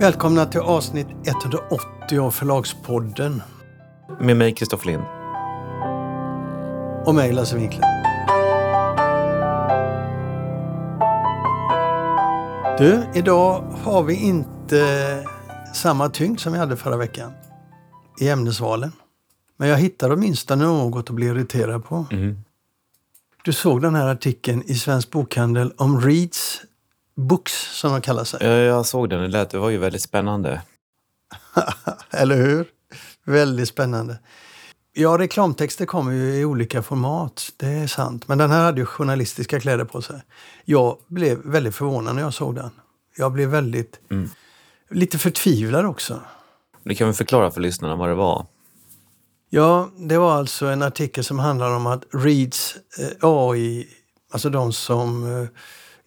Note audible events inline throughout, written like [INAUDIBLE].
Välkomna till avsnitt 180 av Förlagspodden. Med mig, Kristoffer Lind. Och mig, Lasse Winkler. Du, idag har vi inte samma tyngd som vi hade förra veckan i ämnesvalen. Men jag hittade åtminstone något att bli irriterad på. Mm. Du såg den här artikeln i Svensk Bokhandel om Reads Books, som de kallar sig. Ja, jag såg den. Det, lät, det var ju väldigt spännande. [LAUGHS] Eller hur? Väldigt spännande. Ja, reklamtexter kommer ju i olika format, det är sant. Men den här hade ju journalistiska kläder på sig. Jag blev väldigt förvånad när jag såg den. Jag blev väldigt... Mm. Lite förtvivlad också. Du kan väl förklara för lyssnarna vad det var? Ja, det var alltså en artikel som handlar om att Reads eh, AI, alltså de som eh,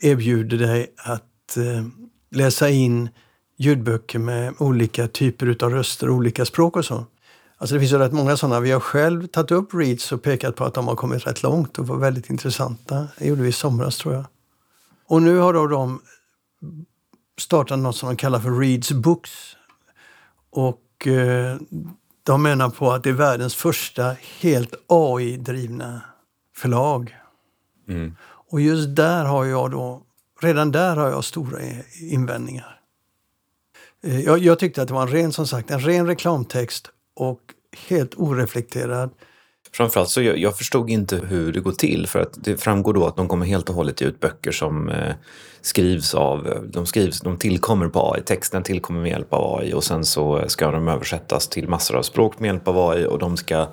erbjuder dig att eh, läsa in ljudböcker med olika typer av röster, olika språk och så. Alltså det finns ju rätt många sådana. Vi har själv tagit upp Reads och pekat på att de har kommit rätt långt och var väldigt intressanta. Det gjorde vi i somras tror jag. Och nu har då de startat något som de kallar för Reads Books. Och eh, de menar på att det är världens första helt AI-drivna förlag. Mm. Och just där har jag då, redan där har jag stora invändningar. Eh, jag, jag tyckte att det var en ren, som sagt, en ren reklamtext och helt oreflekterad. Framförallt så jag, jag förstod inte hur det går till för att det framgår då att de kommer helt och hållet ge ut böcker som eh, skrivs av, de skrivs, de tillkommer på AI, texten tillkommer med hjälp av AI och sen så ska de översättas till massor av språk med hjälp av AI och de ska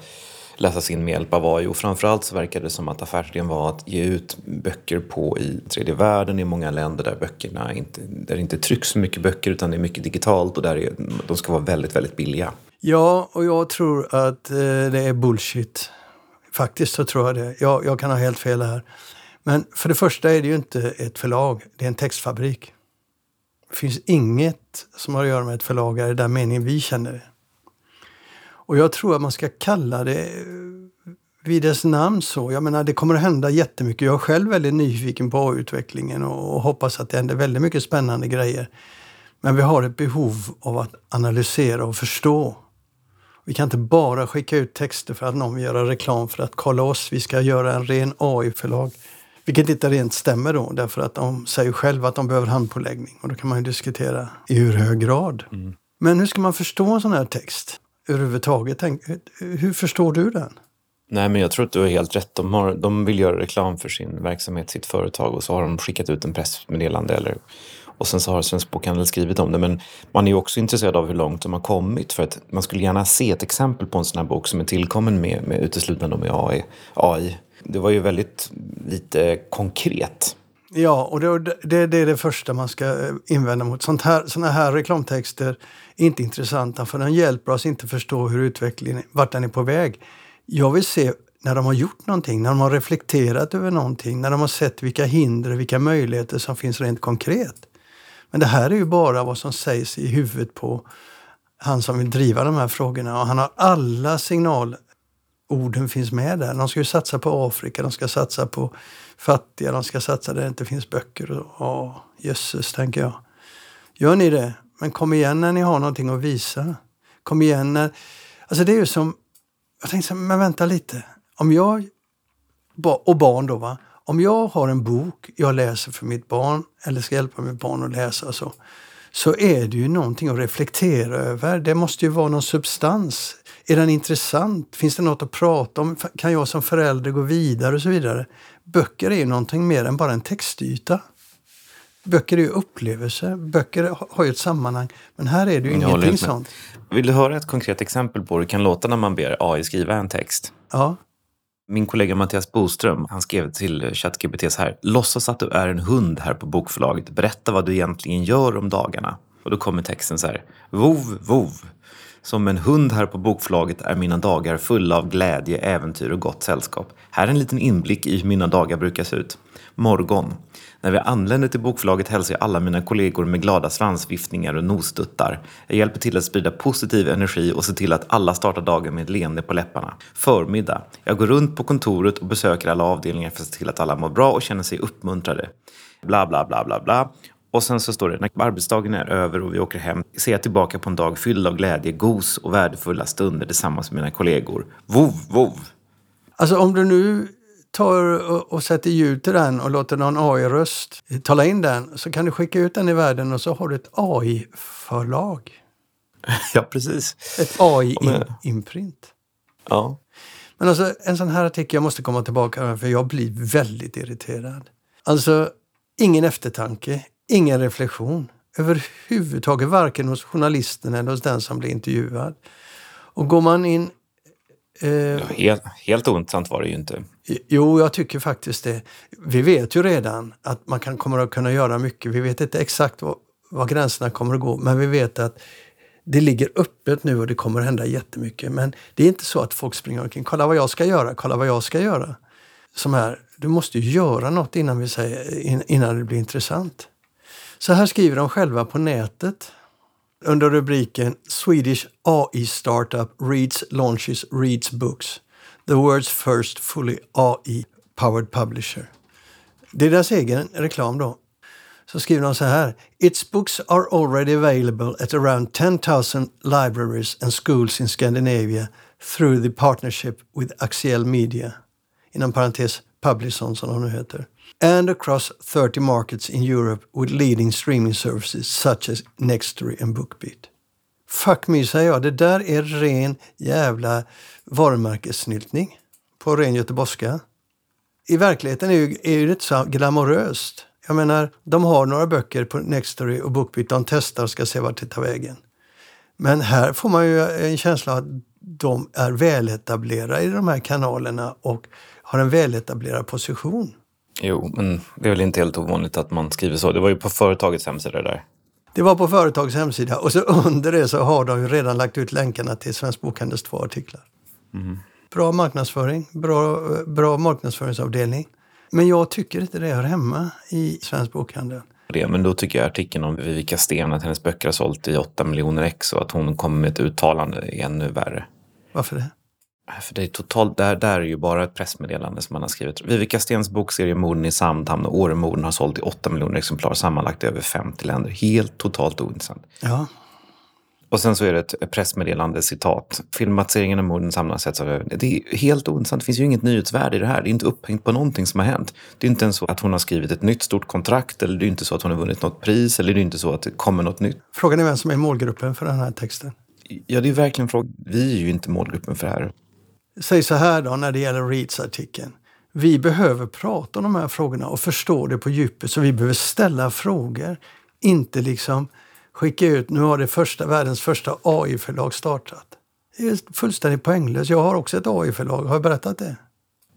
läsas in med hjälp av AI och framförallt så verkar det som att affärsidén var att ge ut böcker på i tredje världen i många länder där böckerna inte, där det inte trycks så mycket böcker utan det är mycket digitalt och där är, de ska vara väldigt, väldigt billiga. Ja, och jag tror att eh, det är bullshit. Faktiskt så tror jag det. Jag, jag kan ha helt fel här. Men för det första är det ju inte ett förlag, det är en textfabrik. Det finns inget som har att göra med ett förlag i den meningen vi känner det. Och jag tror att man ska kalla det eh, vid dess namn så. Jag menar, det kommer att hända jättemycket. Jag är själv väldigt nyfiken på AI-utvecklingen och, hoppas att det händer väldigt mycket spännande grejer. Men vi har ett behov av att analysera och förstå. Vi kan inte bara skicka ut texter för att någon vill göra reklam för att kolla oss. Vi ska göra en ren AI-förlag. Vilket inte rent stämmer då, därför att de säger själva att de behöver handpåläggning. Och då kan man ju diskutera i hur hög grad. Men hur ska man förstå en sån här text överhuvudtaget? Tänk, hur förstår du den? Nej, men jag tror att du har helt rätt. De, har, de vill göra reklam för sin verksamhet, sitt företag och så har de skickat ut en pressmeddelande eller och sen så har Svensk Bokhandel skrivit om det. Men man är ju också intresserad av hur långt de har kommit för att man skulle gärna se ett exempel på en sån här bok som är tillkommen med, med uteslutande med AI. AI. Det var ju väldigt lite konkret. Ja, och det, det, det är det första man ska eh, invända mot. Sånt här, såna här reklamtexter är inte intressanta för de hjälper oss inte förstå hur utvecklingen, vart den är på väg. Jag vill se när de har gjort någonting, när de har reflekterat över någonting, när de har sett vilka hinder och vilka möjligheter som finns rent konkret. Men det här är ju bara vad som sägs i huvudet på han som vill driva de här frågorna och han har alla signalorden finns med där. De ska ju satsa på Afrika, de ska satsa på fattiga, de ska satsa där det inte finns böcker. Ja, jösses, tänker jag. Gör ni det? Men kom igen när ni har någonting att visa. Kom igen när... Alltså det är ju som... Jag tänkte så här, men vänta lite. Om jag... Och barn då va. Om jag har en bok jag läser för mitt barn eller ska hjälpa mitt barn att läsa så, så är det ju någonting att reflektera över. Det måste ju vara någon substans. Är den intressant? Finns det något att prata om? Kan jag som förälder gå vidare och så vidare? Böcker är ju någonting mer än bara en textyta. Böcker är ju upplevelser. Böcker har ju ett sammanhang. Men här är det ju ingenting sånt. Vill du höra ett konkret exempel på hur det kan låta när man ber AI skriva en text? Ja. Min kollega Mattias Boström, han skrev till ChatGPT så här. Låtsas att du är en hund här på bokförlaget. Berätta vad du egentligen gör om dagarna. Och då kommer texten så här. Vov, vov. Som en hund här på bokförlaget är mina dagar fulla av glädje, äventyr och gott sällskap. Här är en liten inblick i hur mina dagar brukar se ut. Morgon. När vi anländer till bokförlaget hälsar jag alla mina kollegor med glada svansviftningar och nosduttar. Jag hjälper till att sprida positiv energi och ser till att alla startar dagen med ett leende på läpparna. Förmiddag. Jag går runt på kontoret och besöker alla avdelningar för att se till att alla mår bra och känner sig uppmuntrade. Bla, bla, bla, bla, bla. Och sen så står det, när arbetsdagen är över och vi åker hem ser jag tillbaka på en dag fylld av glädje, gos och värdefulla stunder tillsammans med mina kollegor. Vov, vov! Alltså om du nu tar och, och sätter ljud till den och låter någon AI-röst tala in den så kan du skicka ut den i världen och så har du ett AI-förlag. [LAUGHS] Ja, precis. Ett AI-imprint. Ja. Men alltså en sån här artikel, jag måste komma tillbaka för jag blir väldigt irriterad. Alltså ingen eftertanke, ingen reflektion överhuvudtaget, varken hos journalisten eller hos den som blir intervjuad. Och går man in... Eh, Ja, helt, helt ointressant var det ju inte. Jo, jag tycker faktiskt det. Vi vet ju redan att man kan, kommer att kunna göra mycket. Vi vet inte exakt var, gränserna kommer att gå, men vi vet att det ligger öppet nu och det kommer att hända jättemycket. Men det är inte så att folk springer omkring. Kolla vad jag ska göra, kolla vad jag ska göra. Som här, du måste ju göra något innan, vi säger, in- innan det blir intressant. Så här skriver de själva på nätet under rubriken Swedish AI startup reads, launches, reads books. The world's first fully AI-powered publisher. Det är deras egen reklam då. Så skriver de så här. Its books are already available at around 10,000 libraries and schools in Scandinavia through the partnership with Axiel Media, inom parentes Publison som de nu heter, and across 30 markets in Europe with leading streaming services such as Nextory and Bookbeat. Fuck me, säger jag. Det där är ren jävla varumärkessnyltning på ren göteborgska. I verkligheten är ju, är ju det inte så glamoröst. Jag menar, de har några böcker på Nextory och Bookbeat. De testar och ska se vart det tar vägen. Men här får man ju en känsla av att de är väletablerade i de här kanalerna och har en väletablerad position. Jo, men det är väl inte helt ovanligt att man skriver så. Det var ju på företagets hemsida där. Det var på företagets hemsida och så under det så har de ju redan lagt ut länkarna till Svensk Bokhandels två artiklar. Bra marknadsföring, bra, bra marknadsföringsavdelning. Men jag tycker inte det hör hemma i Svensk Bokhandel. Det. Men då tycker jag artikeln om Vivica Sten, att hennes böcker har sålt i 8 miljoner ex och att hon kommer med ett uttalande är ännu värre. Varför det? För det är totalt, där, där är ju bara ett pressmeddelande som man har skrivit. Vivica Stens bokserie Morden i Sandhamn och Åremorden har sålt i 8 miljoner exemplar sammanlagt i över 50 länder. Helt totalt ointressant. Ja, Och sen så är det ett pressmeddelande, citat. Filmatiseringen av morden samlas av Det är helt ointressant. Det finns ju inget nyhetsvärde i det här. Det är inte upphängt på någonting som har hänt. Det är inte ens så att hon har skrivit ett nytt stort kontrakt eller det är inte så att hon har vunnit något pris eller det är inte så att det kommer något nytt. frågan är vem som är målgruppen för den här texten. Ja, det är verkligen frågan. Vi är ju inte målgruppen för det här. Säg så här då när det gäller Reeds-artikeln. Vi behöver prata om de här frågorna och förstå det på djupet så vi behöver ställa frågor. Inte liksom skicka ut, nu har det första, världens första AI-förlag startat. Det är fullständigt poänglöst. Jag har också ett AI-förlag, har jag berättat det?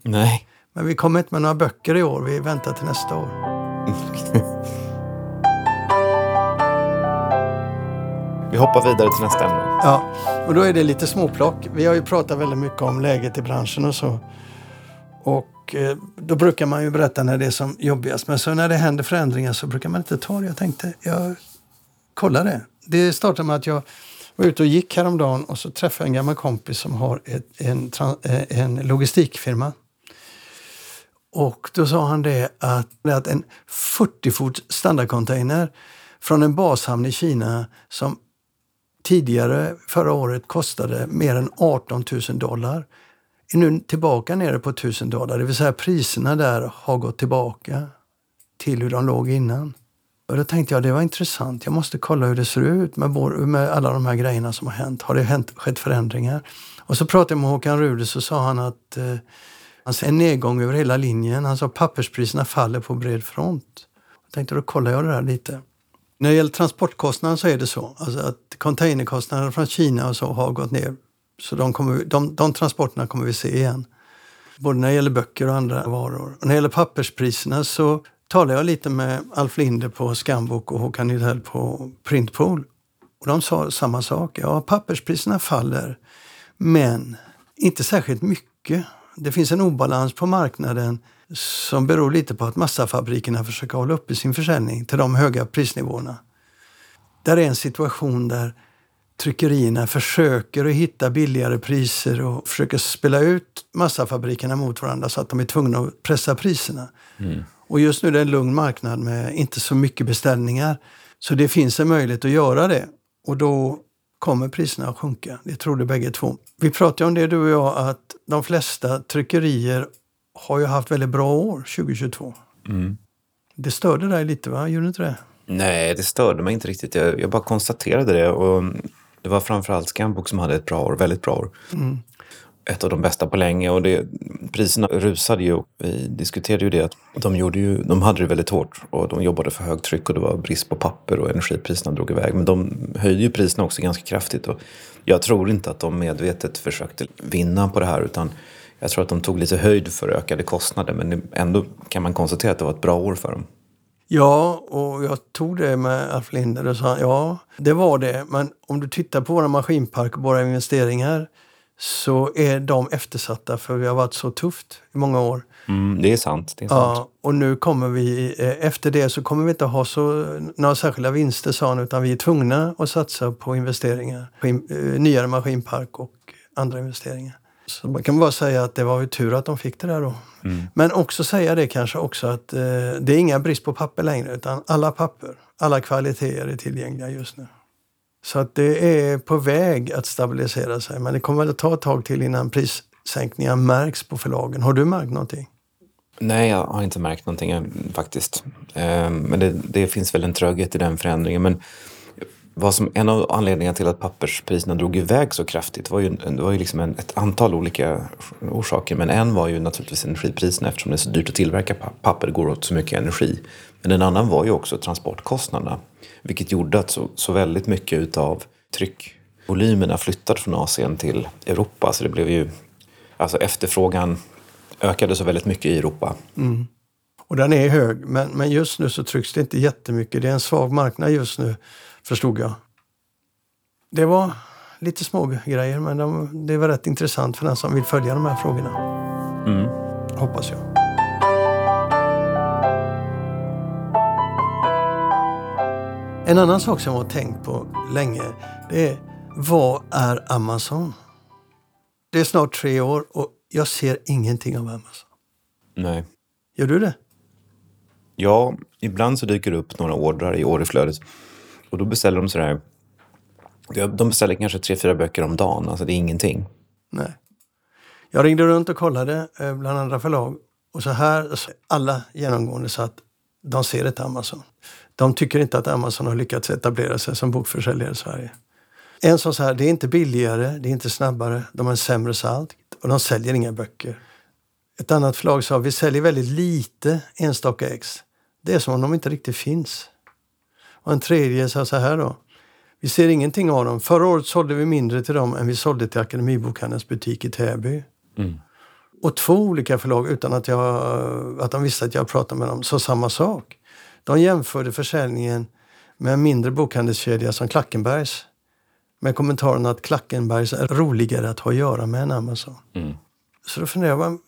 Nej. Men vi kommer inte med några böcker i år, vi väntar till nästa år. [LAUGHS] Vi hoppar vidare till nästa ämne. Ja, och då är det lite småplock. Vi har ju pratat väldigt mycket om läget i branschen och så. Och eh, då brukar man ju berätta när det är som jobbigast. Men så när det händer förändringar så brukar man inte ta det. Jag tänkte, jag kollar det. Det startade med att jag var ute och gick häromdagen och så träffade jag en gammal kompis som har ett, en, eh, en logistikfirma. Och då sa han det att, att en 40 fots standardcontainer från en bashamn i Kina som tidigare förra året kostade mer än 18 000 dollar är nu tillbaka nere på 1000 dollar. Det vill säga priserna där har gått tillbaka till hur de låg innan. Och då tänkte jag det var intressant. Jag måste kolla hur det ser ut med, vår, med alla de här grejerna som har hänt. Har det hänt, skett förändringar? Och så pratade jag med Håkan Rude så sa han att eh, han ser en nedgång över hela linjen. Han sa att papperspriserna faller på bred front. Jag tänkte då kollar jag det där lite. När det gäller transportkostnaderna så är det så alltså att containerkostnaderna från Kina och så har gått ner. Så de, kommer, de, de transporterna kommer vi se igen. Både när det gäller böcker och andra varor. Och när det gäller papperspriserna så talade jag lite med Alf Linder på Skambok och Håkan Nydell på Printpool. Och de sa samma sak. Ja, papperspriserna faller, men inte särskilt mycket. Det finns en obalans på marknaden som beror lite på att massafabrikerna försöker hålla uppe sin försäljning till de höga prisnivåerna. Där är en situation där tryckerierna försöker att hitta billigare priser och försöker spela ut massafabrikerna mot varandra så att de är tvungna att pressa priserna. Och just nu är det en lugn marknad med inte så mycket beställningar. Så det finns en möjlighet att göra det. Och då kommer priserna att sjunka. Det tror du bägge två. Vi pratade om det du och jag att de flesta tryckerier har ju haft väldigt bra år 2022. Mm. Det störde dig lite va? Gjorde inte det? Nej, det störde mig inte riktigt. Jag, jag bara konstaterade det. Och det var framförallt Scambook som hade ett bra år, väldigt bra år. Mm. Ett av de bästa på länge och det, priserna rusade ju. Vi diskuterade ju det att de, gjorde ju, de hade det väldigt hårt och de jobbade för högtryck och det var brist på papper och energipriserna drog iväg. Men de höjde ju priserna också ganska kraftigt och jag tror inte att de medvetet försökte vinna på det här utan jag tror att de tog lite höjd för ökade kostnader men ändå kan man konstatera att det var ett bra år för dem. Ja, och jag tog det med Alf Linder och sa ja, det var det. Men om du tittar på våra maskinpark och våra investeringar så är de eftersatta för vi har varit så tufft i många år. Mm, det är sant. Det är sant. Ja, och nu kommer vi, eh, efter det så kommer vi inte ha så, några särskilda vinster sa han, utan vi är tvungna att satsa på investeringar, på in, eh, nyare maskinpark och andra investeringar. Så man kan bara säga att det var ju tur att de fick det där då. Mm. Men också säga det kanske också att eh, det är inga brist på papper längre utan alla papper, alla kvaliteter är tillgängliga just nu. Så att det är på väg att stabilisera sig men det kommer väl att ta ett tag till innan prissänkningar märks på förlagen. Har du märkt någonting? Nej, jag har inte märkt någonting eh, faktiskt. Eh, men det, det finns väl en tröghet i den förändringen. Men vad som, en av anledningarna till att papperspriserna drog iväg så kraftigt var ju, det var ju liksom en, ett antal olika orsaker. Men en var ju naturligtvis energipriserna eftersom det är så dyrt att tillverka papper, det går åt så mycket energi. Men en annan var ju också transportkostnaderna. Vilket gjorde att så, så väldigt mycket utav tryckvolymerna flyttade från Asien till Europa. Så det blev ju, alltså efterfrågan ökade så väldigt mycket i Europa. Och den är hög, men, men just nu så trycks det inte jättemycket. Det är en svag marknad just nu, förstod jag. Det var lite små grejer, men de, det var rätt intressant för den som vill följa de här frågorna. Mm. Hoppas jag. En annan sak som jag har tänkt på länge, det är vad är Amazon? Det är snart tre år och jag ser ingenting av Amazon. Nej. Gör du det? Ja, ibland så dyker det upp några ordrar i orderflödet. Och då beställer de sådär... De beställer kanske tre, fyra böcker om dagen. Alltså det är ingenting. Nej. Jag ringde runt och kollade eh, bland andra förlag och så här, alla genomgående sa att de ser ett Amazon. De tycker inte att Amazon har lyckats etablera sig som bokförsäljare i Sverige. En sa så här, det är inte billigare, det är inte snabbare, de har en sämre salt och de säljer inga böcker. Ett annat förlag sa, vi säljer väldigt lite enstaka ex. Det är som om de inte riktigt finns. Och en tredje sa så här då, vi ser ingenting av dem. Förra året sålde vi mindre till dem än vi sålde till Akademibokhandelns butik i Täby. Mm. Och två olika förlag, utan att, jag, att de visste att jag pratade med dem, sa samma sak. De jämförde försäljningen med en mindre bokhandelskedja som Klackenbergs med kommentaren att Klackenbergs är roligare att ha att göra med än Amazon. Så då funderade jag,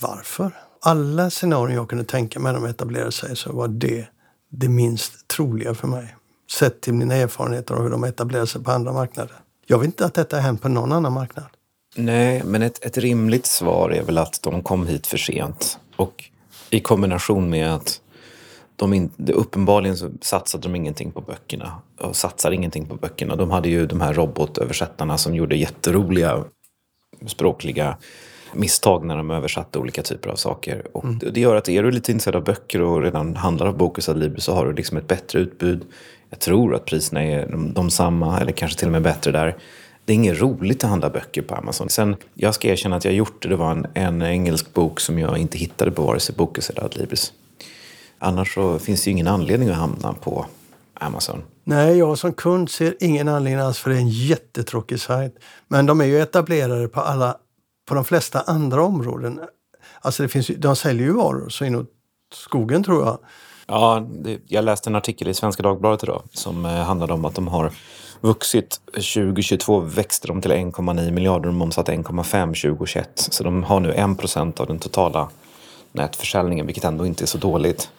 varför? Alla scenarier jag kunde tänka mig när de etablerade sig så var det det minst troliga för mig. Sett till mina erfarenheter av hur de etablerar sig på andra marknader. Jag vet inte att detta har hänt på någon annan marknad. Nej, men ett, ett rimligt svar är väl att de kom hit för sent. Och i kombination med att de in, uppenbarligen så satsade de ingenting på böckerna. Och satsar ingenting på böckerna. De hade ju de här robotöversättarna som gjorde jätteroliga språkliga misstag när de översatte olika typer av saker. Och det- det gör att är du lite intresserad av böcker och redan handlar av Bokus Adlibris så har du liksom ett bättre utbud. Jag tror att priserna är de, de samma eller kanske till och med bättre där. Det är inget roligt att handla böcker på Amazon. Sen, jag ska erkänna att jag gjort det. Det var en, en engelsk bok som jag inte hittade på vare sig Bokus eller Adlibris. Annars så finns det ju ingen anledning att hamna på Amazon. Nej, jag som kund ser ingen anledning alls för det är en jättetråkig sajt. Men de är ju etablerade på alla, på de flesta andra områden. Alltså det finns de säljer ju varor så inåt skogen tror jag. Ja, jag läste en artikel i Svenska Dagbladet idag som eh, handlade om att de har vuxit. 2022 växte de till 1,9 miljarder och de omsatte 1,5 2021. Så de har nu 1 procent av den totala nätförsäljningen, vilket ändå inte är så dåligt.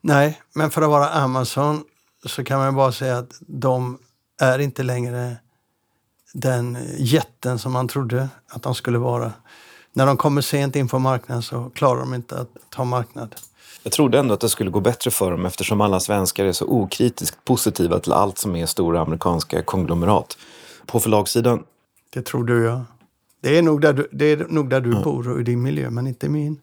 Nej, men för att vara Amazon så kan man bara säga att de är inte längre den jätten som man trodde att de skulle vara. när de kommer sent in på marknaden så klarar de inte att ta marknad. Jag trodde ändå att det skulle gå bättre för dem eftersom alla svenskar är så okritiskt positiva till allt som är stora amerikanska konglomerat. På förlagssidan... Det tror du ja. Det är nog där du, det är nog där du mm. bor och i din miljö, men inte min.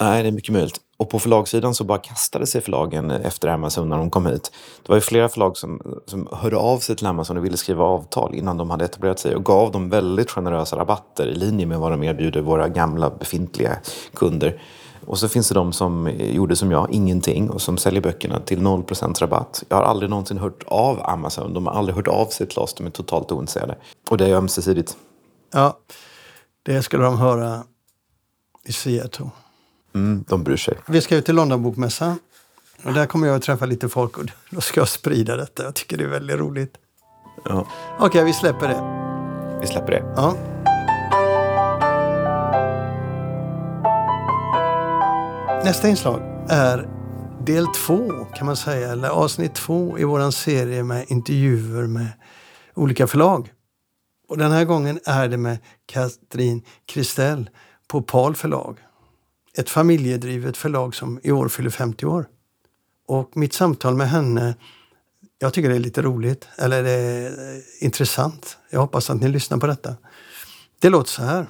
Nej, det är mycket möjligt. Och på förlagssidan så bara kastade sig förlagen efter Amazon när de kom hit. Det var ju flera förlag som, som hörde av sig till Amazon och ville skriva avtal innan de hade etablerat sig och gav dem väldigt generösa rabatter i linje med vad de erbjuder våra gamla befintliga kunder. Och så finns det de som gjorde som jag, ingenting, och som säljer böckerna till 0% rabatt. Jag har aldrig någonsin hört av Amazon. De har aldrig hört av sig till oss. De är totalt ointresserade. Och det är ömsesidigt. Ja, det skulle de höra i Seattle. Mm, de bryr sig. Vi ska ut till Londonbokmässan. Och där kommer jag att träffa lite folk och [LAUGHS] då ska jag sprida detta. Jag tycker det är väldigt roligt. Ja. Okej, vi släpper det. Vi släpper det. Ja. Nästa inslag är del två kan man säga, eller avsnitt två i vår serie med intervjuer med olika förlag. Och den här gången är det med Katrin Kristell på Pal förlag. Ett familjedrivet förlag som i år fyller 50 år. Och mitt samtal med henne, jag tycker det är lite roligt, eller det är intressant. Jag hoppas att ni lyssnar på detta. Det låter så här.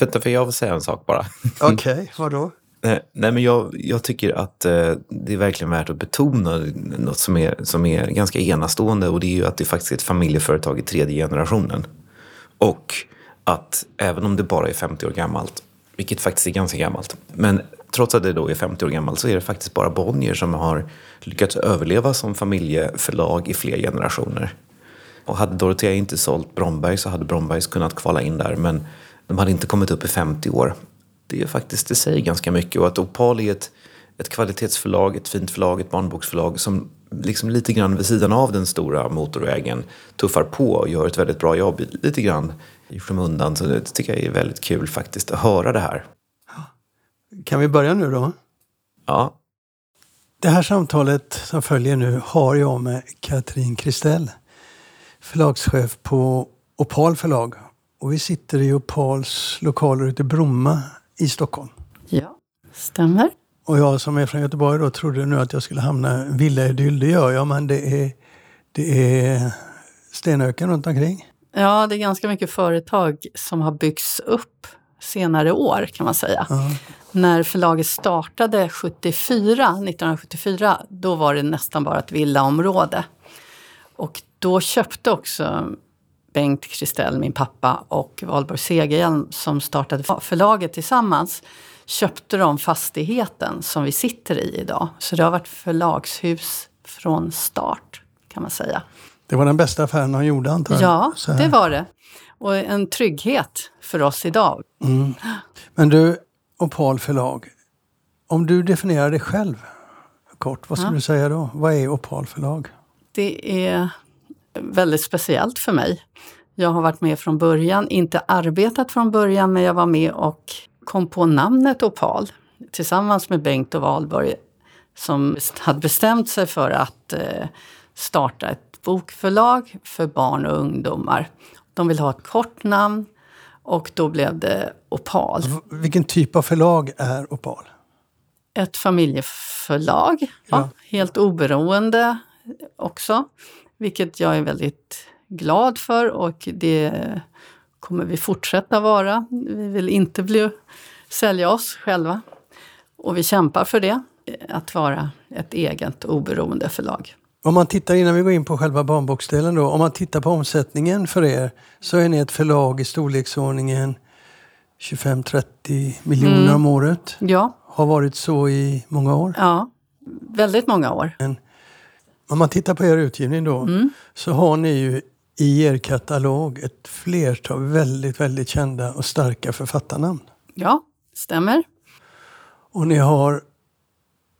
Vänta, för jag vill säga en sak bara. Okej, okay, vadå? Nej, men jag, jag tycker att eh, det är verkligen värt att betona något som är, som är ganska enastående och det är ju att det faktiskt är ett familjeföretag i tredje generationen. Och att även om det bara är 50 år gammalt, vilket faktiskt är ganska gammalt, men trots att det då är 50 år gammalt så är det faktiskt bara Bonnier som har lyckats överleva som familjeförlag i fler generationer. Och hade Dorotea inte sålt Bromberg så hade Brombergs kunnat kvala in där men de hade inte kommit upp i 50 år det är faktiskt, det säger ganska mycket. Och att Opal är ett, ett kvalitetsförlag, ett fint förlag, ett barnboksförlag som liksom lite grann vid sidan av den stora motorvägen tuffar på och gör ett väldigt bra jobb lite grann i skymundan. Så det tycker jag är väldigt kul faktiskt att höra det här. Kan vi börja nu då? Ja. Det här samtalet som följer nu har jag med Katrin Kristell, förlagschef på Opal förlag. Och vi sitter i Opals lokaler ute i Bromma i Stockholm. Ja, stämmer. Och jag som är från Göteborg då trodde nu att jag skulle hamna i villaidyll. Det gör jag, men det är, det är stenöken runt omkring. Ja, det är ganska mycket företag som har byggts upp senare år kan man säga. Ja. När förlaget startade 74, 1974, då var det nästan bara ett villaområde. Och då köpte också Bengt Kristell, min pappa, och Valborg Segerhjelm som startade förlaget tillsammans köpte de fastigheten som vi sitter i idag. Så det har varit förlagshus från start kan man säga. Det var den bästa affären de gjorde antar jag? Ja, det var det. Och en trygghet för oss idag. Mm. Men du, Opal förlag. Om du definierar dig själv kort, vad skulle ja. du säga då? Vad är Opal förlag? Det är väldigt speciellt för mig. Jag har varit med från början, inte arbetat från början, men jag var med och kom på namnet Opal tillsammans med Bengt och Valborg som hade bestämt sig för att eh, starta ett bokförlag för barn och ungdomar. De ville ha ett kort namn och då blev det Opal. Vilken typ av förlag är Opal? Ett familjeförlag, ja. Ja, helt oberoende också. Vilket jag är väldigt glad för och det kommer vi fortsätta vara. Vi vill inte bli, sälja oss själva. Och vi kämpar för det, att vara ett eget oberoende förlag. Om man tittar innan vi går in på själva barnboksdelen då, om man tittar på omsättningen för er så är ni ett förlag i storleksordningen 25-30 miljoner mm. om året. Ja. Har varit så i många år. Ja, väldigt många år. Men om man tittar på er utgivning då mm. så har ni ju i er katalog ett flertal väldigt, väldigt kända och starka författarnamn. Ja, stämmer. Och ni har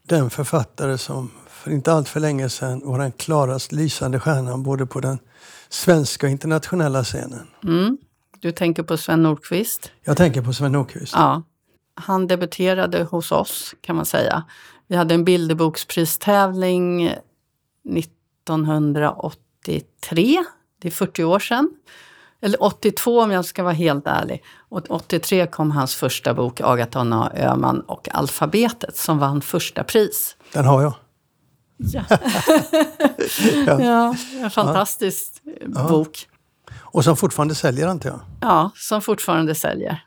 den författare som för inte allt för länge sedan var den klarast lysande stjärnan både på den svenska och internationella scenen. Mm. Du tänker på Sven Nordqvist? Jag tänker på Sven Nordqvist. Ja. Han debuterade hos oss kan man säga. Vi hade en bilderbokpristävling 1983. Det är 40 år sedan. Eller 82 om jag ska vara helt ärlig. Och 83 kom hans första bok Agaton och Öman och alfabetet som vann första pris. Den har jag. Ja, [LAUGHS] ja en fantastisk ja. bok. Och som fortfarande säljer antar jag? Ja, som fortfarande säljer.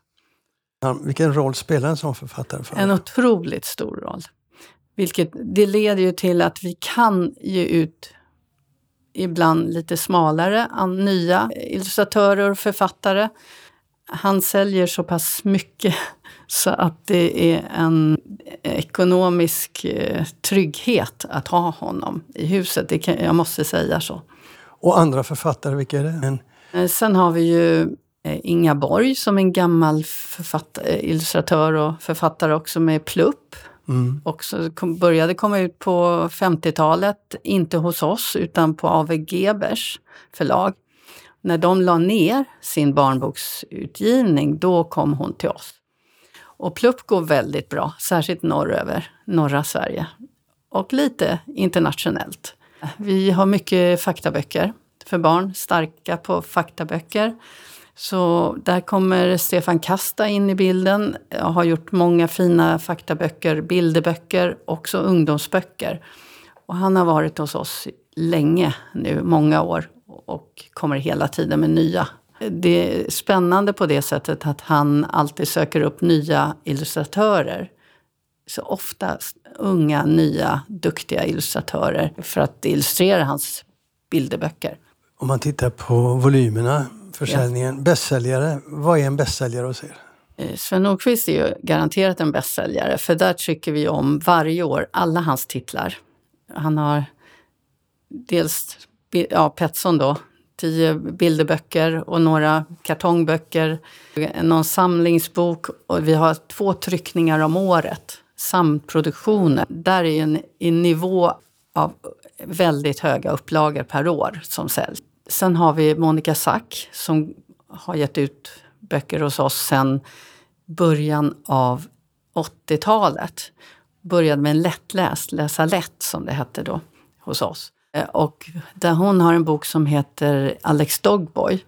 Vilken roll spelar en sån författare? För en otroligt stor roll. Vilket, det leder ju till att vi kan ge ut ibland lite smalare nya illustratörer och författare. Han säljer så pass mycket [LAUGHS] så att det är en ekonomisk eh, trygghet att ha honom i huset. Det kan, jag måste säga så. Och andra författare, vilka är det? En... Eh, sen har vi ju eh, Inga Borg som en gammal illustratör och författare också med Plupp. Mm. Också kom, började komma ut på 50-talet, inte hos oss utan på AV Gebers förlag. När de la ner sin barnboksutgivning, då kom hon till oss. Och Plupp går väldigt bra, särskilt norröver, norra Sverige. Och lite internationellt. Vi har mycket faktaböcker för barn, starka på faktaböcker. Så där kommer Stefan Kasta in i bilden. Jag har gjort många fina faktaböcker, bilderböcker, också ungdomsböcker. Och han har varit hos oss länge nu, många år och kommer hela tiden med nya. Det är spännande på det sättet att han alltid söker upp nya illustratörer. Så ofta unga, nya, duktiga illustratörer för att illustrera hans bilderböcker. Om man tittar på volymerna försäljningen. Ja. Bästsäljare, vad är en bästsäljare hos er? Eh, Sven Nordqvist är ju garanterat en bästsäljare för där trycker vi om varje år alla hans titlar. Han har dels ja, Petson då, tio bilderböcker och några kartongböcker, någon samlingsbok och vi har två tryckningar om året. Samproduktioner. Där är en, en nivå av väldigt höga upplagor per år som säljs. Sen har vi Monica Sack som har gett ut böcker hos oss sen början av 80-talet. Började med en lättläst, läsa lätt som det hette då hos oss. Eh, och där hon har en bok som heter Alex Dogboy.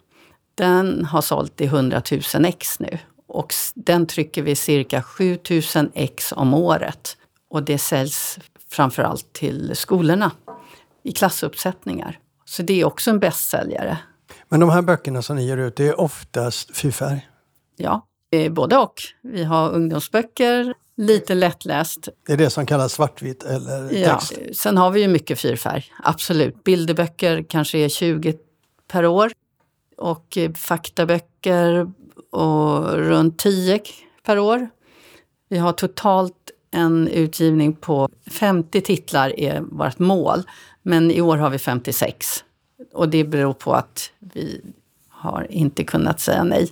Den har sålt i 100 000 ex nu. Och den trycker vi cirka 7 000 ex om året. Och det säljs framförallt till skolorna i klassuppsättningar. Så det är också en bästsäljare. Men de här böckerna som ni ger ut, det är oftast fyrfärg? Ja, både och. Vi har ungdomsböcker, lite lättläst. Det är det som kallas svartvitt eller text? Ja, sen har vi ju mycket fyrfärg, absolut. Bilderböcker kanske är 20 per år. Och faktaböcker och runt 10 per år. Vi har totalt en utgivning på 50 titlar är vårt mål. Men i år har vi 56. Och det beror på att vi har inte kunnat säga nej.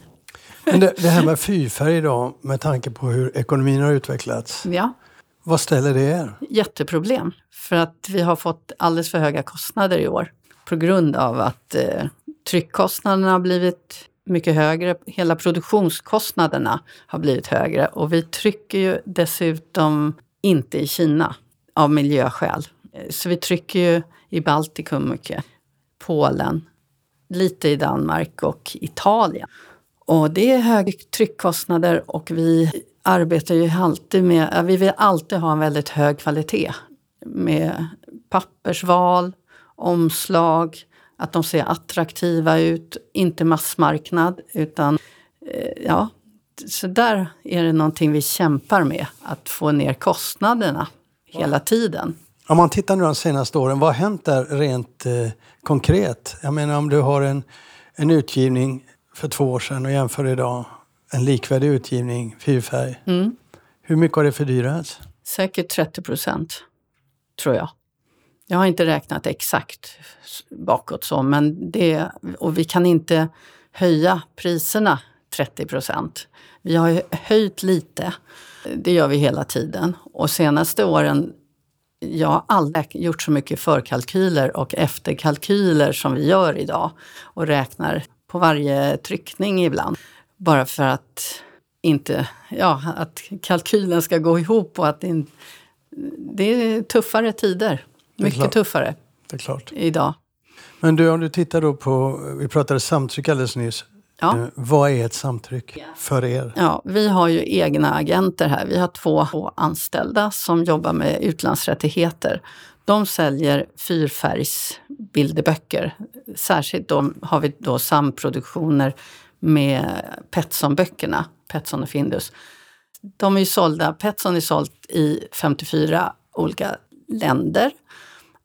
Men det, det här med fyrfärg idag, med tanke på hur ekonomin har utvecklats. Ja. Vad ställer det er? Jätteproblem. För att vi har fått alldeles för höga kostnader i år. På grund av att eh, tryckkostnaderna har blivit mycket högre. Hela produktionskostnaderna har blivit högre. Och vi trycker ju dessutom inte i Kina av miljöskäl. Eh, så vi trycker ju i Baltikum mycket. Polen, lite i Danmark och Italien. Och det är höga tryckkostnader och vi arbetar ju alltid med, vi vill alltid ha en väldigt hög kvalitet med pappersval, omslag, att de ser attraktiva ut, inte massmarknad utan eh, ja, så där är det någonting vi kämpar med, att få ner kostnaderna hela tiden. Om man tittar nu de senaste åren, vad har hänt där rent eh, konkret? Jag menar om du har en, en utgivning för två år sedan och jämför idag, en likvärdig utgivning, fyrfärg. Mm. Hur mycket har det fördyrats? Säkert 30 procent, tror jag. Jag har inte räknat exakt bakåt så, men det, och vi kan inte höja priserna 30 procent. Vi har höjt lite, det gör vi hela tiden. Och senaste åren jag har aldrig gjort så mycket förkalkyler och efterkalkyler som vi gör idag och räknar på varje tryckning ibland. Bara för att inte, ja, att kalkylen ska gå ihop och att det, det är tuffare tider. Mycket är tuffare det är klart. idag. Men du, om du tittar då på, vi pratade samtryck alldeles nyss. Ja. Eh, Vad är ett samtryck för er? Ja, vi har ju egna agenter här. Vi har två två anställda som jobbar med utlandsrättigheter. De säljer fyrfärgsbilderböcker. Särskilt då har vi då samproduktioner med Petson-böckerna, Petson och Findus. De är ju sålda, Petson är sålt i 54 olika länder.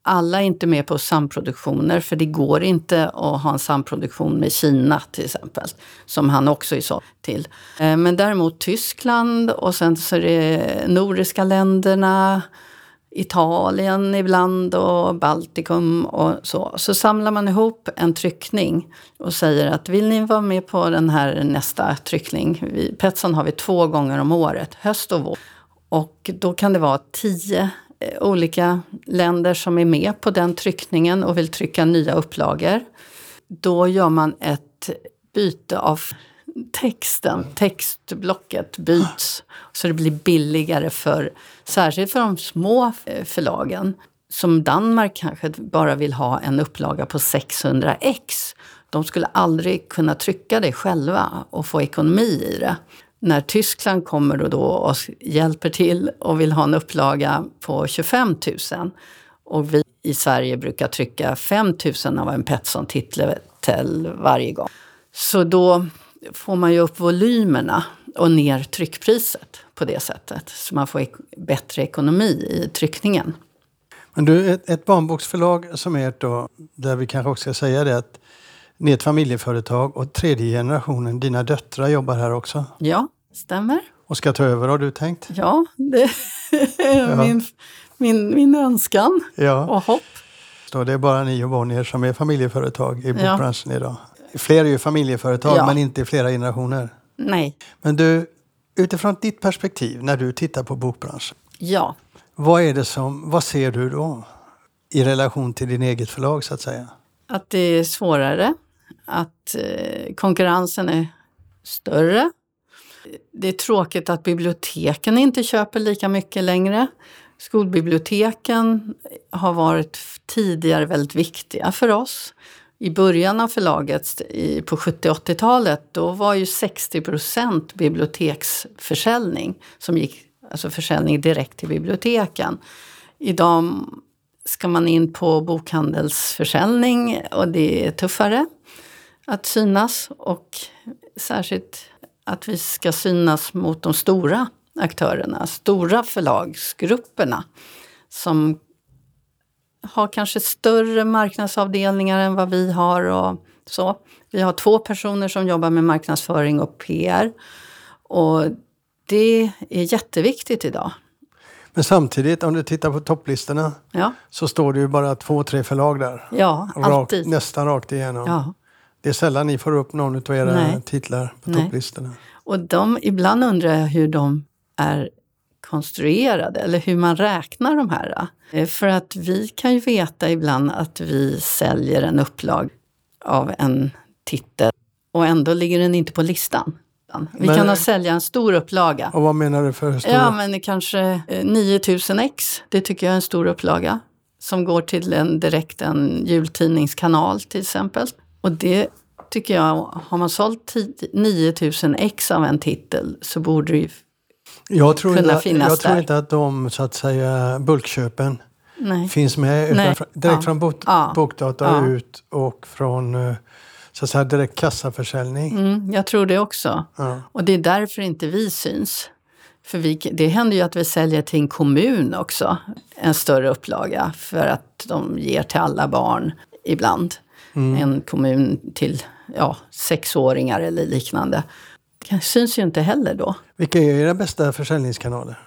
Alla är inte med på samproduktioner för det går inte att ha en samproduktion med Kina till exempel. Som han också är såld till. Eh, men däremot Tyskland och sen så är det nordiska länderna. Italien ibland och Baltikum och så. Så samlar man ihop en tryckning och säger att vill ni vara med på den här nästa tryckning? Petson har vi två gånger om året, höst och vår. Och då kan det vara tio Eh, olika länder som är med på den tryckningen och vill trycka nya upplagor. Då gör man ett byte av texten, textblocket byts. Så det blir billigare för, särskilt för de små eh, förlagen. Som Danmark kanske bara vill ha en upplaga på 600 ex. De skulle aldrig kunna trycka det själva och få ekonomi i det. När Tyskland kommer och, då och hjälper till och vill ha en upplaga på 25 000 och vi i Sverige brukar trycka 5 000 av en Petson-titel varje gång. Så då får man ju upp volymerna och ner tryckpriset på det sättet. Så man får ek bättre ekonomi i tryckningen. Men du, ett, ett barnboksförlag som ert då, där vi kanske också ska säga det att ni är ett familjeföretag och tredje generationen, dina döttrar jobbar här också Ja, stämmer. och ska ta över har du tänkt? Ja, det är min, min, min önskan Ja, och hopp. så det är bara ni och Bonnier som är familjeföretag i Ja. bokbranschen idag. Fler är ju familjeföretag Ja. men inte i flera generationer. Nej, Men du, utifrån ditt perspektiv när du tittar på bokbranschen, ja. vad är det som, vad ser du då i relation till din eget förlag så att säga? Att det är svårare, att eh, konkurrensen är större. Det är tråkigt att biblioteken inte köper lika mycket längre. Skolbiblioteken har varit tidigare väldigt viktiga för oss. I början av förlaget på 70-80-talet då var ju 60 procent biblioteksförsäljning som gick, alltså försäljning direkt till biblioteken. Idag ska man in på bokhandelsförsäljning och det är tuffare att synas och särskilt att vi ska synas mot de stora aktörerna, stora förlagsgrupperna som har kanske större marknadsavdelningar än vad vi har och så. Vi har två personer som jobbar med marknadsföring och PR och det är jätteviktigt idag. Men samtidigt, om du tittar på topplistorna Ja, så står det ju bara två, tre förlag där. ja Rakt, alltid. nästan rakt igenom. Ja. Det är sällan ni får upp någon av era Nej. titlar på Nej. topplistorna. Och de, ibland undrar jag hur de är konstruerade eller hur man räknar de här. Eh, För att vi kan ju veta ibland att vi säljer en upplag av en titel och ändå ligger den inte på listan. Vi Men- kan ha sälja en stor upplaga. Och vad menar du för stora? Ja, men kanske eh, 9000 ex. Det tycker jag är en stor upplaga. Som går till en direkt en jultidningskanal till exempel. Och det tycker jag, har man sålt 10 9000 ex av en titel så borde det ju... jag tror, kunna inte, finnas jag tror där. inte att de så att säga bulkköpen Nej. finns med utan Nej. fr- direkt Ja. från bok, Ja. bokdata Ja. ut och från eh, så att säga, direkt kassaförsäljning. Mm, jag tror det också. Och det är därför inte vi syns. För vi, det händer ju att vi säljer till en kommun också, en större upplaga, för att de ger till alla barn ibland. En kommun till ja, sexåringar eller liknande. Det syns ju inte heller då. Vilka är era bästa försäljningskanaler?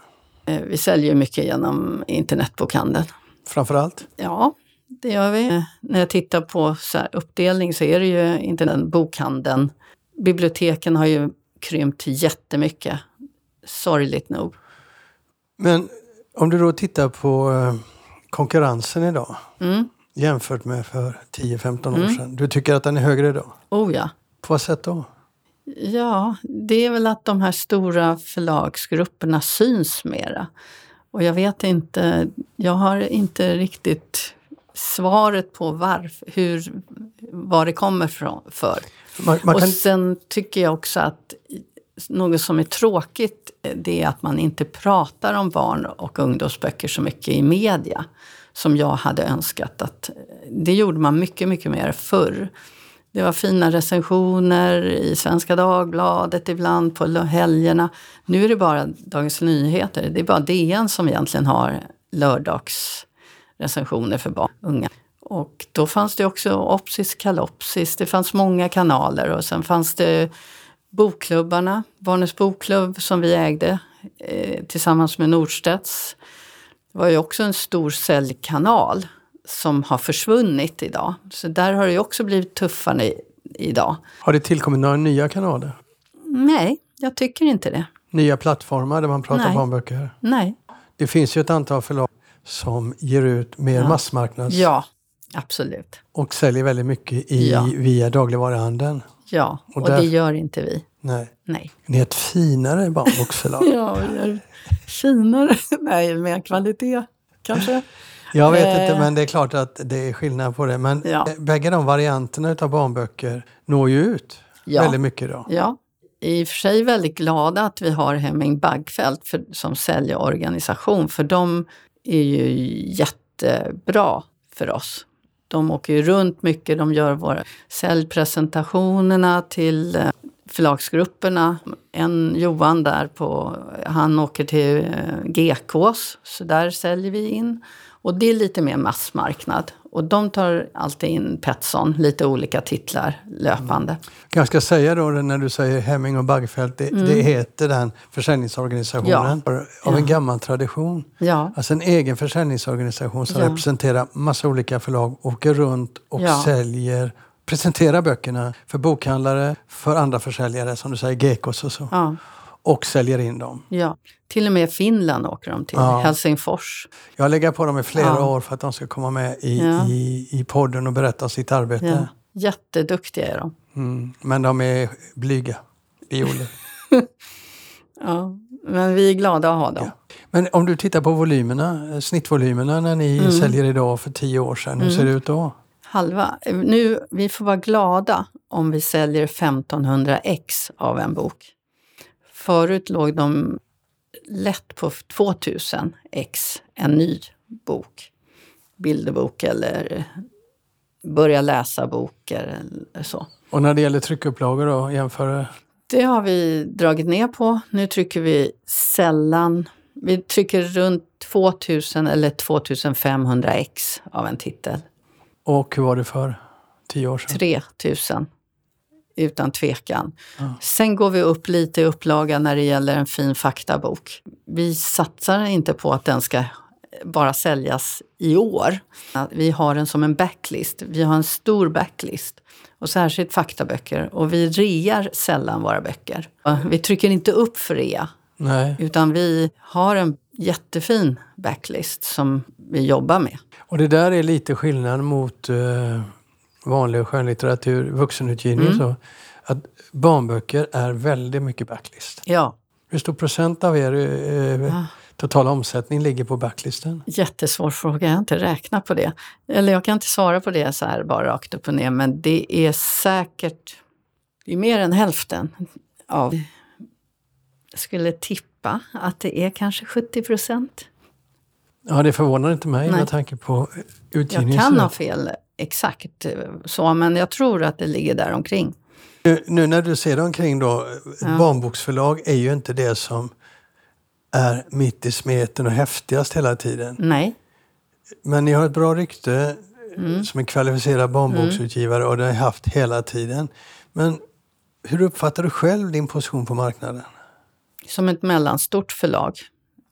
Eh, Vi säljer mycket genom internetbokhandeln. Framför allt? Ja, det gör vi. När jag tittar på så här uppdelning så är det ju internetbokhandeln. Biblioteken har ju krympt jättemycket, sorgligt nog. Men om du då tittar på eh, konkurrensen idag Mm. Jämfört med för 10-15 år sedan. Du tycker att den är högre idag? Oh ja. På vad sätt då? Ja, det är väl att de här stora förlagsgrupperna syns mera. Och jag vet inte, jag har inte riktigt svaret på varför, hur, vad det kommer från, för. Man, man och kan, sen tycker jag också att något som är tråkigt det är att man inte pratar om barn och ungdomsböcker så mycket i media. Som jag hade önskat att eh, det gjorde man mycket, mycket mer förr. Det var fina recensioner i Svenska Dagbladet ibland på helgerna. Nu är det bara Dagens Nyheter. Det är bara DN som egentligen har lördagsrecensioner för barn och unga. Och då fanns det också Opsis Kalopsis, det fanns många kanaler och sen fanns det bokklubbarna, Barnens bokklubb som vi ägde eh, tillsammans med Nordstedts. Det var ju också en stor säljkanal som har försvunnit idag. Så där har det också blivit tuffare idag. har det tillkommit några nya kanaler? Nej, jag tycker inte det. Nya plattformar där man pratar Nej. barnböcker? Nej. Det finns ju ett antal förlag som ger ut mer Ja. massmarknads Ja, absolut. och säljer väldigt mycket i, Ja. via dagligvaruhandeln. Ja, Och och, där- det gör inte vi. Nej. Nej. Ni är ett finare barnboksförlag. [LAUGHS] Ja, vi är finare. [LAUGHS] Nej, mer kvalitet kanske. Jag vet Eh. inte, men det är klart att det är skillnad på det. Men Ja. eh, bägge de varianterna utav barnböcker når ju ut Ja. väldigt mycket idag. Ja, i och för sig väldigt glada att vi har Hemming Baggfeldt för, som säljorganisation för de är ju jättebra för oss. De åker ju runt mycket, de gör våra säljpresentationerna till eh, förlagsgrupperna. En Johan där på, han åker till eh, GKs, så där säljer vi in. Och det är lite mer massmarknad. Och de tar alltid in Petson, lite olika titlar löpande. Jag ska säga då när du säger Hemming och Baggfeldt, det, det heter den försäljningsorganisationen av Mm. Ja. en gammal tradition. Ja, Alltså en egen försäljningsorganisation som Ja. representerar massa olika förlag, åker runt och Ja. säljer, presenterar böckerna för bokhandlare, för andra försäljare som du säger, Gekos och så. ja. Och säljer in dem. Ja, till och med Finland åker de till, Ja. Helsingfors. Jag legat på dem i flera Ja. år för att de ska komma med i, i, i podden och berätta om sitt arbete. Ja. Jätteduktiga är de. Mm. Men de är blyga, violer. [LAUGHS] Ja. Men vi är glada att ha dem. Men om du tittar på volymerna, eh, snittvolymerna när ni Mm. säljer idag för tio år sedan, hur ser det ut då? Halva. Nu, vi får vara glada om vi säljer 1500 ex av en bok. Förut låg de lätt på 2000 ex, en ny bok. Bilderbok eller börja läsa-bok eller så. Och när det gäller tryckupplagor då, jämför Det har vi dragit ner på. Nu trycker vi sällan. Vi trycker runt 2000 eller 2500 ex av en titel. Och hur var det för tio år sedan? 3000 utan tvekan. Sen går vi upp lite i upplaga när det gäller en fin faktabok. Vi satsar inte på att den ska bara säljas i år. Vi har den som en backlist. Vi har en stor backlist. Och särskilt faktaböcker. Och vi rear sällan våra böcker. Vi trycker inte upp för rea. Nej. Utan vi har en jättefin backlist som vi jobbar med. Och det där är lite skillnad mot eh, vanlig skönlitteratur, vuxenutgivning Mm. så. Att barnböcker är väldigt mycket backlist. Ja, Hur stor procent av er eh, Ah. totala omsättning ligger på backlisten? jättesvår fråga. Jag har inte räknat på det. Eller jag kan inte svara på det så här bara rakt upp och ner. Men det är säkert det är mer än hälften av... Jag skulle tippa att det är kanske 70 procent. Ja, det förvånar inte mig Nej. med tanke på Jag utgivningen. kan ha fel exakt eh, så, men jag tror att det ligger där omkring. Nu, nu när du ser dig omkring då, Ja. barnboksförlag är ju inte det som är mitt i smeten och häftigast hela tiden. Nej, Men ni har ett bra rykte Mm. som en kvalificerad barnboksutgivare och det har ni haft hela tiden. Men hur uppfattar du själv din position på marknaden? Som ett mellanstort förlag.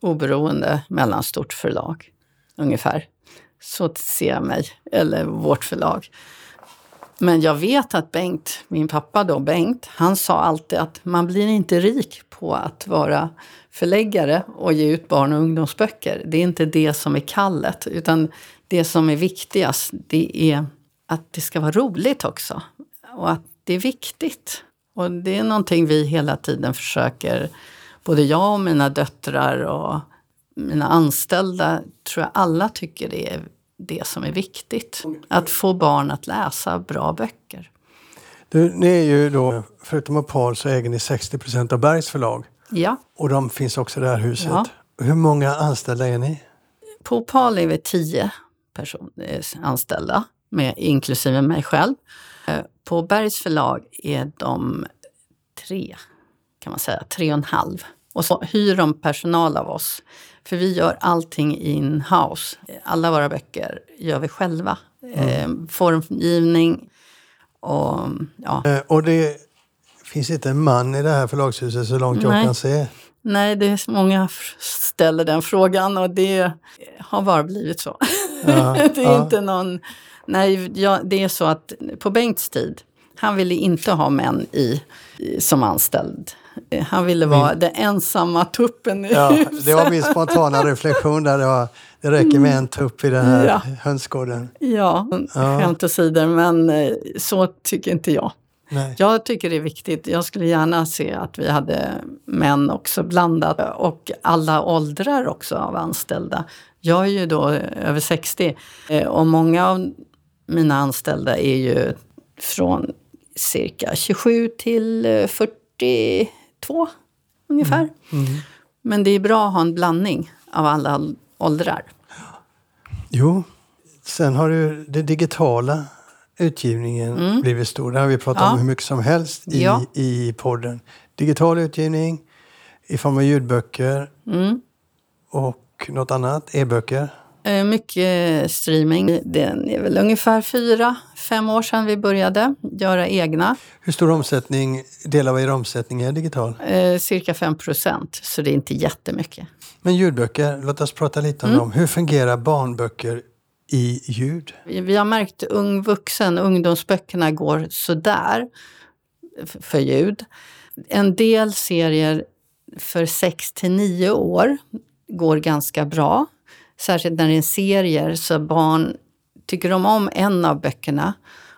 Oberoende mellanstort förlag, ungefär. Så ser jag mig, eller vårt förlag. Men jag vet att Bengt, min pappa då, Bengt, han sa alltid att man blir inte rik på att vara förläggare och ge ut barn och ungdomsböcker. Det är inte det som är kallet, utan det som är viktigast, det är att det ska vara roligt också. Och att det är viktigt. Och det är någonting vi hela tiden försöker, både jag och mina döttrar och mina anställda, tror jag alla tycker det är det som är viktigt. Att få barn att läsa bra böcker. Du, ni är ju då, förutom Opal så äger ni 60 procent av Bergs förlag. Ja. Och de finns också i det här huset. Ja. Hur många anställda är ni? På Opal är vi tio personer anställda, med, inklusive mig själv. Eh, På Bergs förlag är de tre, kan man säga, tre och en halv. Och så hyr de personal av oss. För vi gör allting in-house. Alla våra böcker gör vi själva. Eh, formgivning och ja. Eh, Och det finns inte en man i det här förlagshuset så långt jag Nej. kan se. Nej, det är många ställer den frågan och det har bara blivit så. Ja, [LAUGHS] det är ja. inte någon... Nej, ja, det är så att på Bengts tid, han ville inte ha män i, som anställd. Eh, han ville vara min... den ensamma tuppen. i Ja, det var min spontana [LAUGHS] reflektion där. Det, var, det räcker med en tupp i den här ja. hönsgården. Ja, ja, skämt åsido, men eh, så tycker inte jag. Nej. Jag tycker det är viktigt. Jag skulle gärna se att vi hade män också blandat och alla åldrar också av anställda. Jag är ju då över 60 eh, och många av mina anställda är ju från cirka 27 till 40 två ungefär. Mm. Mm. Men det är bra att ha en blandning av alla åldrar. Jo, sen har ju den digitala utgivningen mm. blivit stor. Det har vi pratat ja. om hur mycket som helst i, ja. i podden. Digital utgivning i form av ljudböcker mm. och något annat, e-böcker. Eh, Mycket streaming. Den är väl ungefär fyra, fem år sedan vi började göra egna. Hur stor omsättning, del av er omsättning är digital? Eh, cirka 5 procent, så det är inte jättemycket. Men ljudböcker, låt oss prata lite om Mm. dem. Hur fungerar barnböcker i ljud? Vi har märkt ung vuxen, ungdomsböckerna går sådär för ljud. En del serier för 6 till 9 år går ganska bra. Särskilt när det är serier så barn tycker de om en av böckerna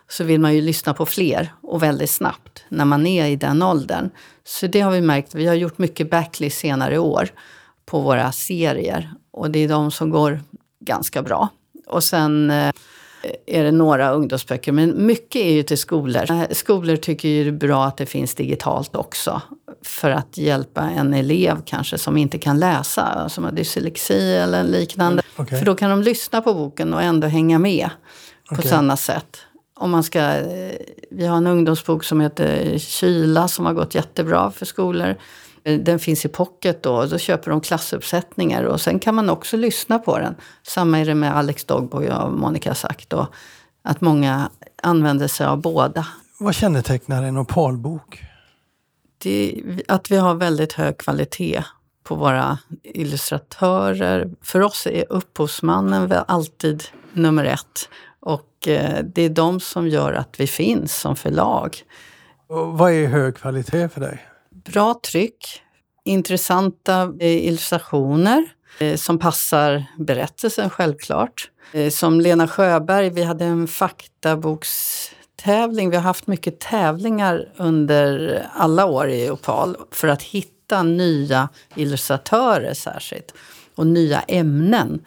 så vill man ju lyssna på fler och väldigt snabbt när man är i den åldern. Så det har vi märkt. Vi har gjort mycket backlist senare år på våra serier och det är de som går ganska bra. Och sen eh, är det några ungdomsböcker, men mycket är ju till skolor. Eh, Skolor tycker ju det är bra att det finns digitalt också. För att hjälpa en elev kanske som inte kan läsa, som har dyslexi eller liknande. Okej. För då kan de lyssna på boken och ändå hänga med på Okej. samma sätt. Om man ska, eh, vi har en ungdomsbok som heter Kyla som har gått jättebra för skolor. Eh, Den finns i pocket då, och då köper de klassuppsättningar och sen kan man också lyssna på den. Samma är det med Alex Dogboy och Monica sagt då, att många använder sig av båda. Vad kännetecknar en opalbok? Det, att vi har väldigt hög kvalitet på våra illustratörer. För oss är upphovsmannen alltid nummer ett. Och eh, det är de som gör att vi finns som förlag. Och vad är hög kvalitet för dig? Bra tryck, intressanta eh, illustrationer eh, som passar berättelsen självklart. Eh, som Lena Sjöberg, vi hade en faktabokstävling. Vi har haft mycket tävlingar under alla år i Opal för att hitta nya illustratörer särskilt. Och nya ämnen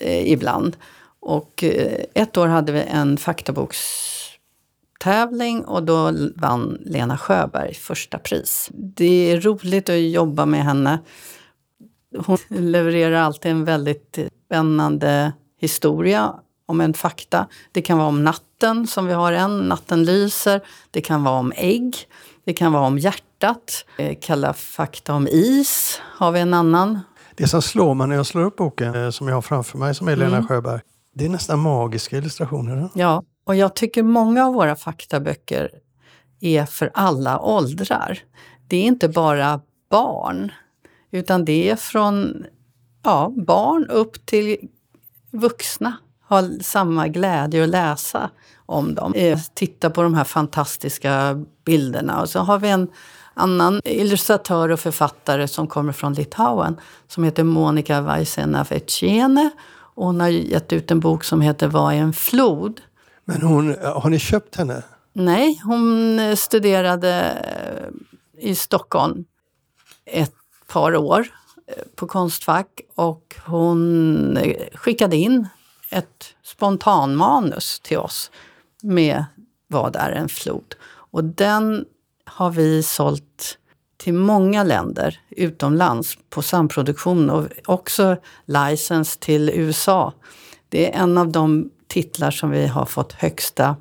eh, ibland. Och eh, ett år hade vi en faktabokstävling och då vann Lena Sjöberg första pris. Det är roligt att jobba med henne. Hon levererar alltid en väldigt spännande historia om en fakta. Det kan vara om natten, som vi har en, Natten lyser. Det kan vara om ägg. Det kan vara om hjärtat. Eh, Kalla fakta om is har vi en annan. Det som slår mig när jag slår upp boken eh, som jag har framför mig, som är Lena Mm. Sjöberg, det är nästan magiska illustrationer. Ja, och jag tycker många av våra faktaböcker är för alla åldrar. Det är inte bara barn, utan det är från ja, barn upp till vuxna har samma glädje att läsa om dem. Eh, Titta på de här fantastiska bilderna. Och så har vi en annan illustratör och författare som kommer från Litauen som heter Monica Vaisena-Vecene. Hon har gett ut en bok som heter Vad är en flod? Men hon, har ni köpt henne? Nej, hon studerade eh, i Stockholm ett par år eh, på Konstfack och hon eh, skickade in ett spontanmanus till oss med Vad är en flod? Och den har vi sålt till många länder utomlands på samproduktion och också licens till USA. Det är en av de titlar som vi har fått högsta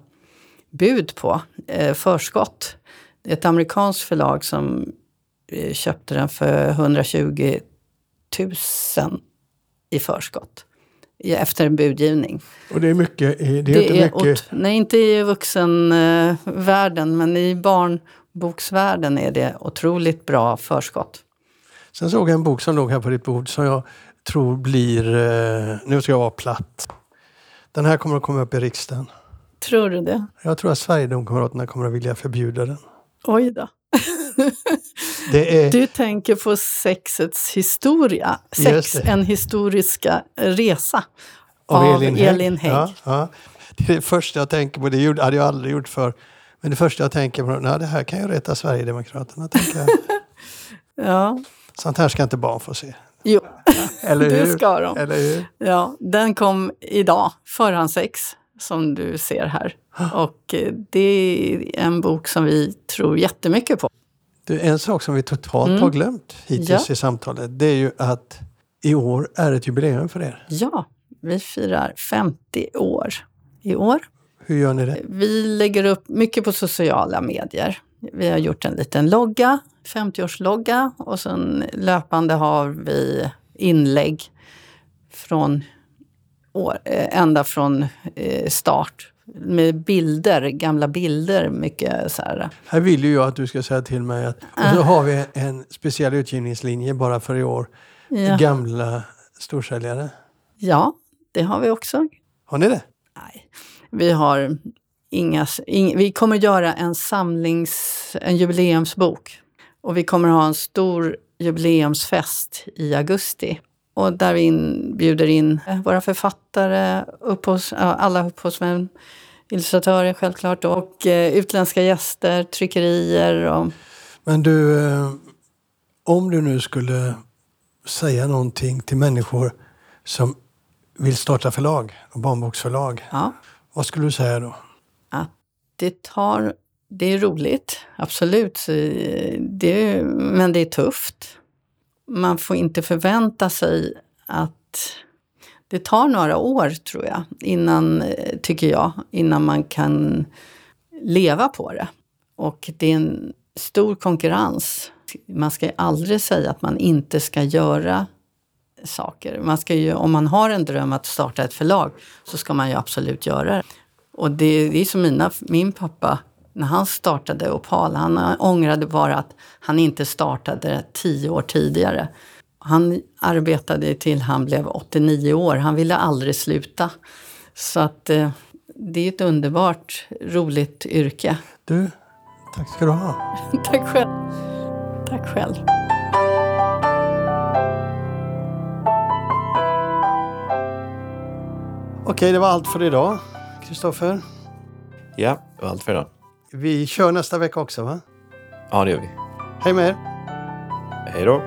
bud på, eh, förskott. Det är ett amerikanskt förlag som eh, köpte den för 120 000 i förskott efter en budgivning. Och det är mycket? Det är, det inte, är mycket. nej, inte i vuxenvärlden, men i barnboksvärlden är det otroligt bra förskott. Sen såg jag en bok som låg här på ditt bord som jag tror blir, eh, nu ska jag vara platt. Den här kommer att komma upp i riksdagen. Tror du det? Jag tror att Sverigedemokraterna kommer att vilja förbjuda den. Oj då. [LAUGHS] Är, Du tänker på sexets historia. Sex, en historiska resa. av av Elin Elin Hägg. Hägg. Ja, ja. Det är det första jag tänker på. Det hade jag aldrig gjort för. Men det första jag tänker på, nej, det här kan ju rätta Sverigedemokraterna. Tänker jag. [LAUGHS] Ja, Sånt här ska inte barn få se. Jo, Eller [LAUGHS] det hur? ska de. Eller hur? Ja, den kom idag, förhandsex, som du ser här. [GASPS] Och eh, det är en bok som vi tror jättemycket på. Du, en sak som vi totalt Mm. har glömt hittills Ja. i samtalet, det är ju att i år är ett jubileum för er. Ja, vi firar 50 år i år. Hur gör ni det? Vi lägger upp mycket på sociala medier. Vi har gjort en liten logga, 50-årslogga och sen löpande har vi inlägg från år, eh, ända från eh, start med bilder, gamla bilder. Mycket så här. Här vill ju jag att du ska säga till mig att och så har vi en speciell utgivningslinje bara för i år. Ja, Gamla storsäljare. ja, det har vi också. Har ni det? Nej, vi har inga... Ing, vi kommer göra en samlings... en jubileumsbok. Och vi kommer ha en stor jubileumsfest i augusti. Och där vi in, bjuder in våra författare, upphovs, alla upphovsmän, illustratörer självklart och eh, utländska gäster, tryckerier och... Men du, eh, om du nu skulle säga någonting till människor som vill starta förlag, barnboksförlag. Ja, Vad skulle du säga då? Det tar... Det är roligt, absolut. Det, men det är tufft. Man får inte förvänta sig att... Det tar några år, tror jag, innan, tycker jag, innan man kan leva på det. Och det är en stor konkurrens. Man ska ju aldrig säga att man inte ska göra saker. Man ska ju, om man har en dröm att starta ett förlag så ska man ju absolut göra det. Och det, det är som mina, min pappa, när han startade Opal, han ångrade bara att han inte startade tio år tidigare. Han arbetade till han blev 89 år, han ville aldrig sluta. Så att eh, det är ett underbart, roligt yrke. Du, tack ska du ha. [LAUGHS] Tack själv. Tack själv. Okej, det var allt för idag. Kristoffer, Ja, det var allt för idag. vi kör nästa vecka också va? Ja, det gör vi. Hej med er! Hej då!